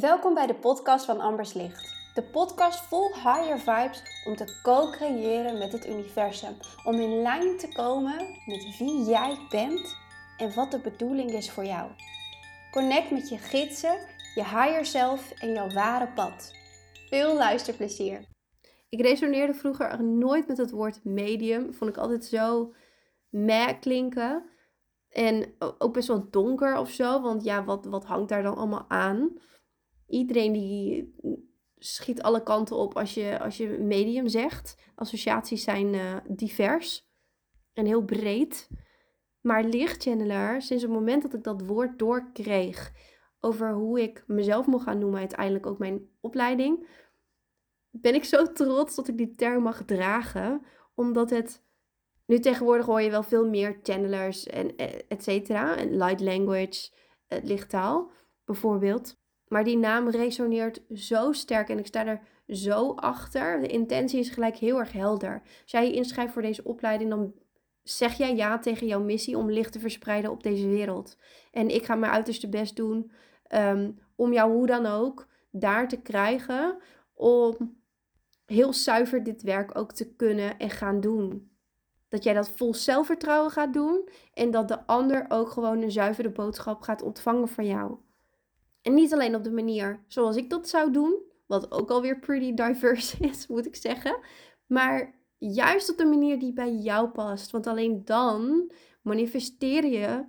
Welkom bij de podcast van Ambers Licht. De podcast vol higher vibes om te co-creëren met het universum. Om in lijn te komen met wie jij bent en wat de bedoeling is voor jou. Connect met je gidsen, je higher self en jouw ware pad. Veel luisterplezier. Ik resoneerde vroeger nooit met het woord medium. Vond ik altijd zo meh klinken. En ook best wel donker of zo. Want ja, wat, wat hangt daar dan allemaal aan? Iedereen die schiet alle kanten op als je, als je medium zegt. Associaties zijn uh, divers en heel breed. Maar lichtchanneler, sinds het moment dat ik dat woord doorkreeg over hoe ik mezelf mocht gaan noemen, uiteindelijk ook mijn opleiding, ben ik zo trots dat ik die term mag dragen. Omdat het. Nu tegenwoordig hoor je wel veel meer channelers en eh, et cetera. En light language, uh, lichttaal bijvoorbeeld. Maar die naam resoneert zo sterk en ik sta er zo achter. De intentie is gelijk heel erg helder. Als jij je inschrijft voor deze opleiding, dan zeg jij ja tegen jouw missie om licht te verspreiden op deze wereld. En ik ga mijn uiterste best doen ehm, om jou hoe dan ook daar te krijgen om heel zuiver dit werk ook te kunnen en gaan doen. Dat jij dat vol zelfvertrouwen gaat doen en dat de ander ook gewoon een zuivere boodschap gaat ontvangen van jou. En niet alleen op de manier zoals ik dat zou doen, wat ook alweer pretty diverse is, moet ik zeggen. Maar juist op de manier die bij jou past. Want alleen dan manifesteer je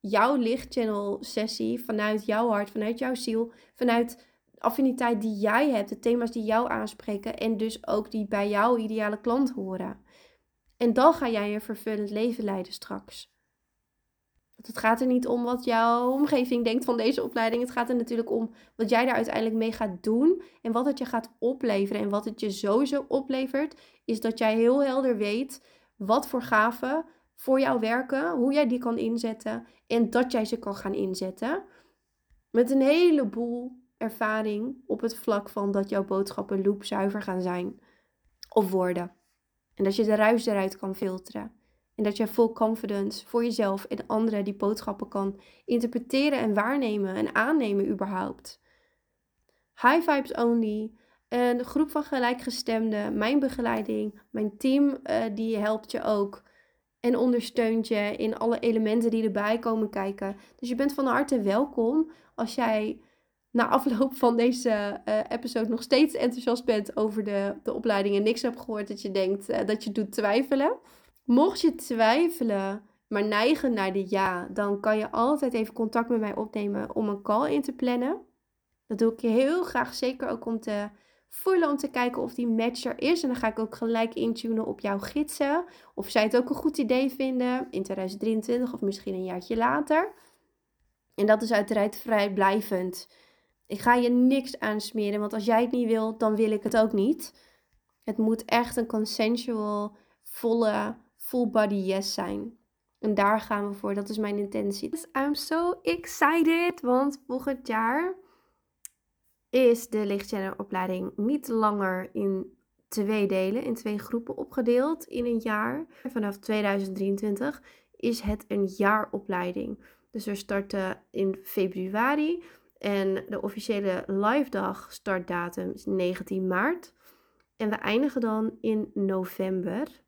jouw lichtchannel sessie vanuit jouw hart, vanuit jouw ziel, vanuit affiniteit die jij hebt, de thema's die jou aanspreken en dus ook die bij jouw ideale klant horen. En dan ga jij een vervullend leven leiden straks. Het gaat er niet om wat jouw omgeving denkt van deze opleiding. Het gaat er natuurlijk om wat jij daar uiteindelijk mee gaat doen. En wat het je gaat opleveren. En wat het je sowieso oplevert, is dat jij heel helder weet wat voor gaven voor jou werken. Hoe jij die kan inzetten. En dat jij ze kan gaan inzetten. Met een heleboel ervaring op het vlak van dat jouw boodschappen loopzuiver gaan zijn. Of worden. En dat je de ruis eruit kan filteren. En dat je full confidence voor jezelf en anderen die boodschappen kan interpreteren en waarnemen en aannemen überhaupt. High vibes only. Een groep van gelijkgestemden, mijn begeleiding, mijn team uh, die helpt je ook en ondersteunt je in alle elementen die erbij komen kijken. Dus je bent van harte welkom als jij na afloop van deze uh, episode nog steeds enthousiast bent over de, de opleiding en niks hebt gehoord dat je denkt uh, dat je doet twijfelen. Mocht je twijfelen, maar neigen naar de ja, dan kan je altijd even contact met mij opnemen om een call in te plannen. Dat doe ik heel graag, zeker ook om te voelen, om te kijken of die match er is. En dan ga ik ook gelijk intunen op jouw gidsen. Of zij het ook een goed idee vinden in 2023 of misschien een jaartje later. En dat is uiteraard vrijblijvend. Ik ga je niks aansmeren, want als jij het niet wil, dan wil ik het ook niet. Het moet echt een consensual, volle full body yes zijn. En daar gaan we voor. Dat is mijn intentie. Dus I'm so excited. Want volgend jaar is de opleiding niet langer in twee delen, in twee groepen opgedeeld in een jaar. Vanaf 2023 is het een jaaropleiding. Dus we starten in februari en de officiële live dag startdatum is 19 maart. En we eindigen dan in november.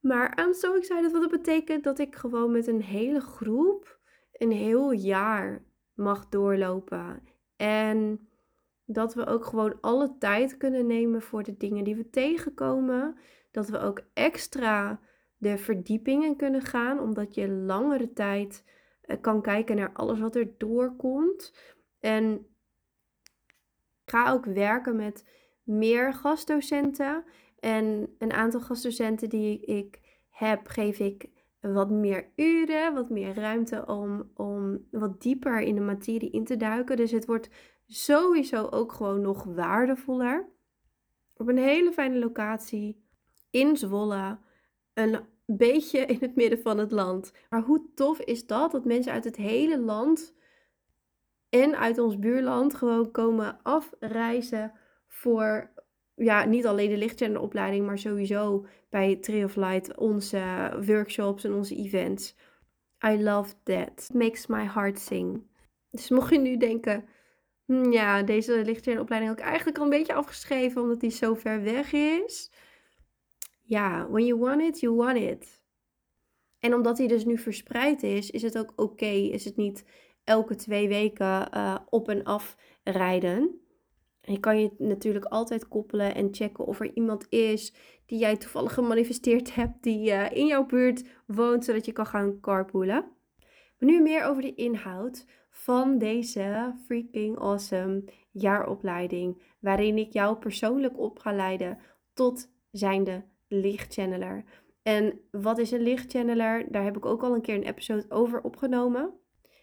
Maar I'm so excited, wat dat betekent dat ik gewoon met een hele groep een heel jaar mag doorlopen. En dat we ook gewoon alle tijd kunnen nemen voor de dingen die we tegenkomen. Dat we ook extra de verdiepingen kunnen gaan, omdat je langere tijd eh, kan kijken naar alles wat er doorkomt. En ga ook werken met meer gastdocenten. En een aantal gastdocenten die ik heb, geef ik wat meer uren, wat meer ruimte om, om wat dieper in de materie in te duiken. Dus het wordt sowieso ook gewoon nog waardevoller. Op een hele fijne locatie in Zwolle. Een beetje in het midden van het land. Maar hoe tof is dat? Dat mensen uit het hele land en uit ons buurland gewoon komen afreizen voor ja, niet alleen de opleiding, maar sowieso bij Tree of Light onze workshops en onze events. I love that. Makes my heart sing. Dus mocht je nu denken, hm, ja, deze lichtchannelopleiding heb ik eigenlijk al een beetje afgeschreven omdat die zo ver weg is. Ja, when you want it, you want it. En omdat hij dus nu verspreid is, is het ook oké. Is het niet elke twee weken uh, op en af rijden. Je kan je natuurlijk altijd koppelen en checken of er iemand is die jij toevallig gemanifesteerd hebt, die uh, in jouw buurt woont, zodat je kan gaan carpoolen. Maar nu meer over de inhoud van deze freaking awesome jaaropleiding, waarin ik jou persoonlijk op ga leiden tot zijnde lichtchanneler. En wat is een lichtchanneler? Daar heb ik ook al een keer een episode over opgenomen.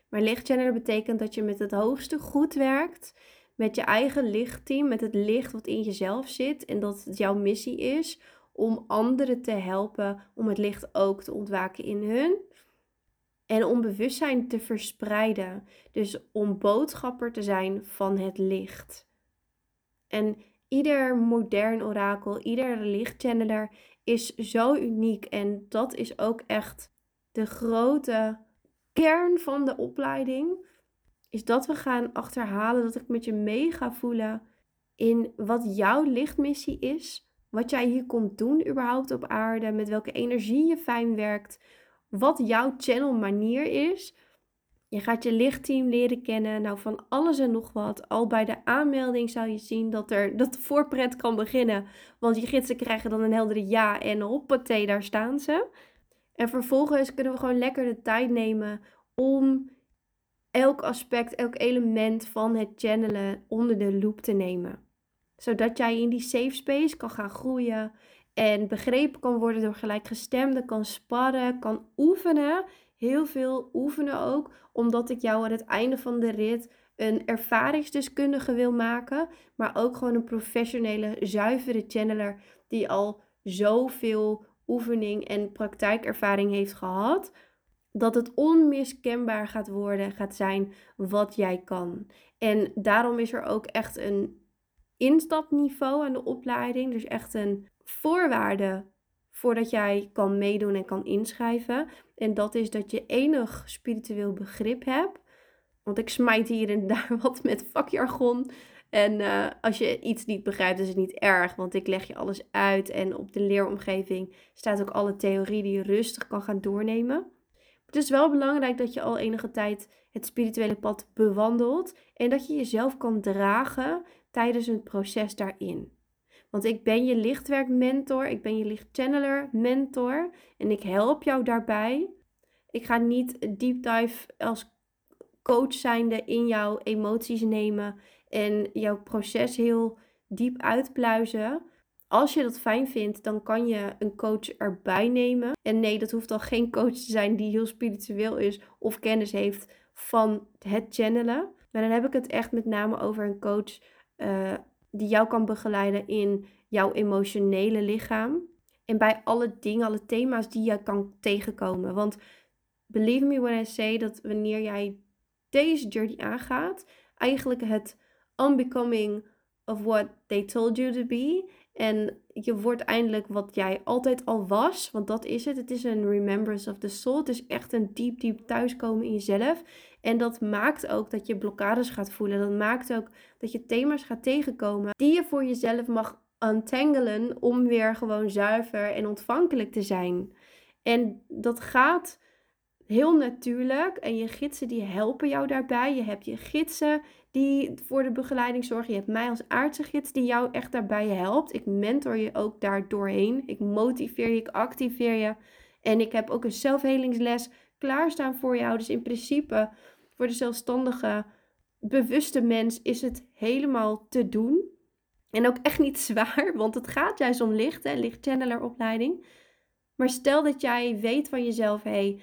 Maar lichtchanneler betekent dat je met het hoogste goed werkt met je eigen lichtteam, met het licht wat in jezelf zit en dat het jouw missie is om anderen te helpen om het licht ook te ontwaken in hun. En om bewustzijn te verspreiden. Dus om boodschapper te zijn van het licht. En ieder modern orakel, ieder lichtchanneler is zo uniek. En dat is ook echt de grote kern van de opleiding is dat we gaan achterhalen dat ik met je mee ga voelen in wat jouw lichtmissie is. Wat jij hier komt doen überhaupt op aarde. Met welke energie je fijn werkt. Wat jouw channel manier is. Je gaat je lichtteam leren kennen. Nou, van alles en nog wat. Al bij de aanmelding zou je zien dat, er, dat de voorpret kan beginnen. Want je gidsen krijgen dan een heldere ja en hoppatee, daar staan ze. En vervolgens kunnen we gewoon lekker de tijd nemen om elk aspect, elk element van het channelen onder de loep te nemen. Zodat jij in die safe space kan gaan groeien en begrepen kan worden door gelijkgestemden, kan sparren, kan oefenen. Heel veel oefenen ook, omdat ik jou aan het einde van de rit een ervaringsdeskundige wil maken, maar ook gewoon een professionele, zuivere channeler die al zoveel oefening en praktijkervaring heeft gehad, dat het onmiskenbaar gaat worden, gaat zijn wat jij kan. En daarom is er ook echt een instapniveau aan de opleiding. Dus echt een voorwaarde voordat jij kan meedoen en kan inschrijven. En dat is dat je enig spiritueel begrip hebt. Want ik smijt hier en daar wat met vakjargon. En uh, als je iets niet begrijpt, is het niet erg, want ik leg je alles uit. En op de leeromgeving staat ook alle theorie die je rustig kan gaan doornemen. Het is wel belangrijk dat je al enige tijd het spirituele pad bewandelt en dat je jezelf kan dragen tijdens het proces daarin. Want ik ben je lichtwerkmentor, ik ben je lichtchanneler mentor en ik help jou daarbij. Ik ga niet deep dive als coach zijnde in jouw emoties nemen en jouw proces heel diep uitpluizen. Als je dat fijn vindt, dan kan je een coach erbij nemen. En nee, dat hoeft al geen coach te zijn die heel spiritueel is of kennis heeft van het channelen. Maar dan heb ik het echt met name over een coach uh, die jou kan begeleiden in jouw emotionele lichaam. En bij alle dingen, alle thema's die je kan tegenkomen. Want believe me when I say dat wanneer jij deze journey aangaat, eigenlijk het unbecoming of what they told you to be en je wordt eindelijk wat jij altijd al was. Want dat is het. Het is een remembrance of the soul. Het is echt een diep, diep thuiskomen in jezelf. En dat maakt ook dat je blokkades gaat voelen. Dat maakt ook dat je thema's gaat tegenkomen. Die je voor jezelf mag untangelen. Om weer gewoon zuiver en ontvankelijk te zijn. En dat gaat heel natuurlijk. En je gidsen die helpen jou daarbij. Je hebt je gidsen die voor de begeleiding zorgen. Je hebt mij als aardse gids die jou echt daarbij helpt. Ik mentor je ook daar doorheen. Ik motiveer je, ik activeer je. En ik heb ook een zelfhelingsles klaarstaan voor jou. Dus in principe voor de zelfstandige, bewuste mens is het helemaal te doen. En ook echt niet zwaar, want het gaat juist om licht, hè, lichtchanneler Maar stel dat jij weet van jezelf, hé, hey,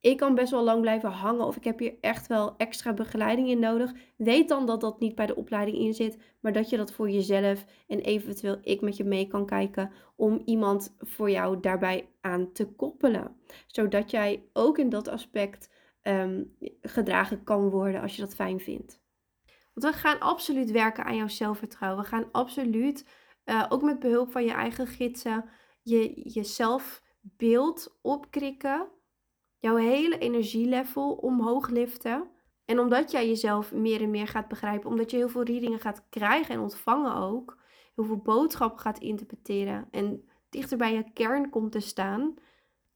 ik kan best wel lang blijven hangen of ik heb hier echt wel extra begeleiding in nodig. Weet dan dat dat niet bij de opleiding in zit, maar dat je dat voor jezelf en eventueel ik met je mee kan kijken om iemand voor jou daarbij aan te koppelen. Zodat jij ook in dat aspect ehm, gedragen kan worden als je dat fijn vindt. Want we gaan absoluut werken aan jouw zelfvertrouwen. We gaan absoluut, uh, ook met behulp van je eigen gidsen, je, je opkrikken jouw hele energielevel omhoog liften. En omdat jij jezelf meer en meer gaat begrijpen, omdat je heel veel readingen gaat krijgen en ontvangen ook, heel veel boodschappen gaat interpreteren en dichter bij je kern komt te staan,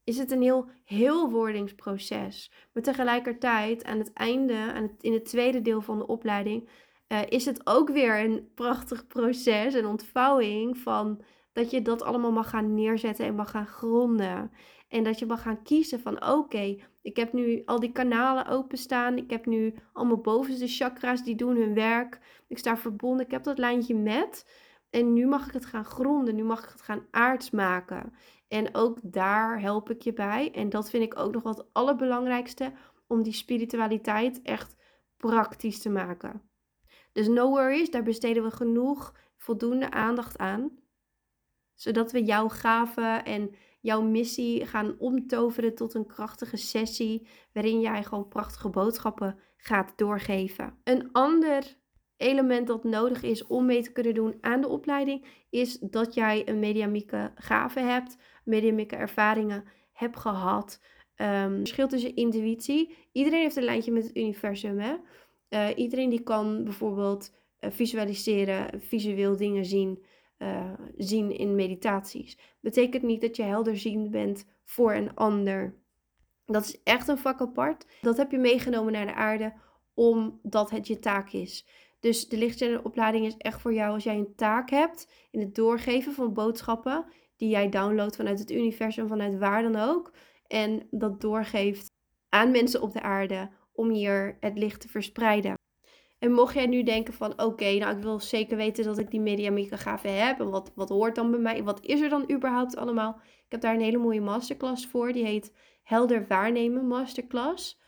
is het een heel heel wordingsproces. Maar tegelijkertijd aan het einde, aan in het tweede deel van de opleiding, uh, is het ook weer een prachtig proces, een ontvouwing van dat je dat allemaal mag gaan neerzetten en mag gaan gronden. En dat je mag gaan kiezen van oké, ik heb nu al die kanalen openstaan. Ik heb nu allemaal bovenste chakra's die doen hun werk. Ik sta verbonden. Ik heb dat lijntje met. En nu mag ik het gaan gronden. Nu mag ik het gaan aards maken. En ook daar help ik je bij. En dat vind ik ook nog wat allerbelangrijkste. Om die spiritualiteit echt praktisch te maken. Dus no worries, daar besteden we genoeg, voldoende aandacht aan. Zodat we jouw gaven en jouw missie gaan omtoveren tot een krachtige sessie. Waarin jij gewoon prachtige boodschappen gaat doorgeven. Een ander element dat nodig is om mee te kunnen doen aan de opleiding, is dat jij een mediamieke gave hebt, mediamieke ervaringen hebt gehad. Um, verschil tussen intuïtie. Iedereen heeft een lijntje met het universum. Hè? Uh, iedereen die kan bijvoorbeeld uh, visualiseren, visueel dingen zien, uh, zien in meditaties. Betekent niet dat je helderziend bent voor een ander. Dat is echt een vak apart. Dat heb je meegenomen naar de aarde omdat het je taak is. Dus de opleiding is echt voor jou als jij een taak hebt in het doorgeven van boodschappen die jij downloadt vanuit het universum, vanuit waar dan ook. En dat doorgeeft aan mensen op de aarde om hier het licht te verspreiden. En mocht jij nu denken van oké, nou ik wil zeker weten dat ik die mediamieke gave heb. En wat, wat hoort dan bij mij? Wat is er dan überhaupt allemaal? Ik heb daar een hele mooie masterclass voor. Die heet Helder Waarnemen Masterclass.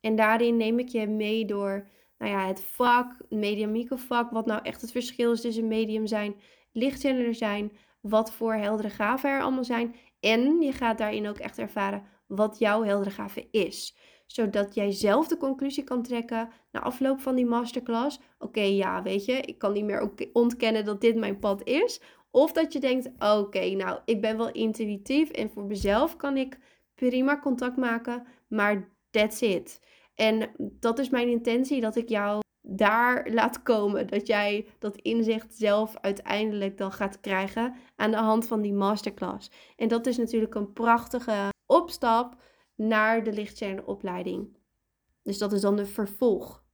En daarin neem ik je mee door nou ja, het vak, mediamieke vak. Wat nou echt het verschil is tussen medium zijn, lichtzeller zijn. Wat voor heldere gaven er allemaal zijn. En je gaat daarin ook echt ervaren wat jouw heldere gave is zodat jij zelf de conclusie kan trekken na afloop van die masterclass. Oké, ja, weet je, ik kan niet meer ontkennen dat dit mijn pad is. Of dat je denkt, oké, nou, ik ben wel intuïtief en voor mezelf kan ik prima contact maken, maar that's it. En dat is mijn intentie, dat ik jou daar laat komen. Dat jij dat inzicht zelf uiteindelijk dan gaat krijgen aan de hand van die masterclass. En dat is natuurlijk een prachtige opstap naar de opleiding. Dus dat is dan de vervolg.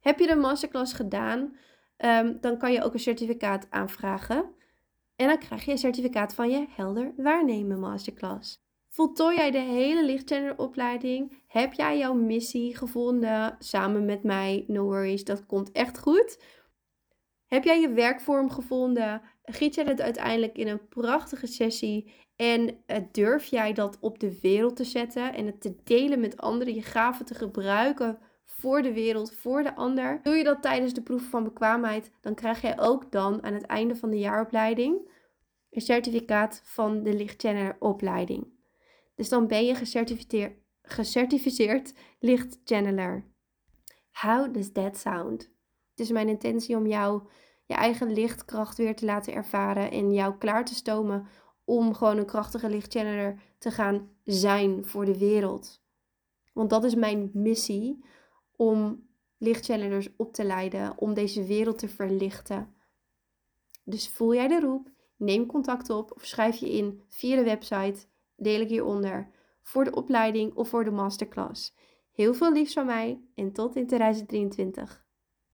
Heb je de masterclass gedaan, um, dan kan je ook een certificaat aanvragen. En dan krijg je een certificaat van je helder waarnemen masterclass. Voltooi jij de hele opleiding? Heb jij jouw missie gevonden samen met mij? No worries, dat komt echt goed. Heb jij je werkvorm gevonden? Giet jij het uiteindelijk in een prachtige sessie en uh, durf jij dat op de wereld te zetten en het te delen met anderen, je gaven te gebruiken voor de wereld, voor de ander. Doe je dat tijdens de proef van bekwaamheid, dan krijg jij ook dan aan het einde van de jaaropleiding een certificaat van de lichtchannel opleiding. Dus dan ben je gecertificeerd, gecertificeerd lichtchanneler. How does that sound? Het is mijn intentie om jou je eigen lichtkracht weer te laten ervaren en jou klaar te stomen om gewoon een krachtige lichtchanneler te gaan zijn voor de wereld. Want dat is mijn missie om lichtchannelers op te leiden, om deze wereld te verlichten. Dus voel jij de roep, neem contact op of schrijf je in via de website, deel ik hieronder, voor de opleiding of voor de masterclass. Heel veel liefs van mij en tot in 2023.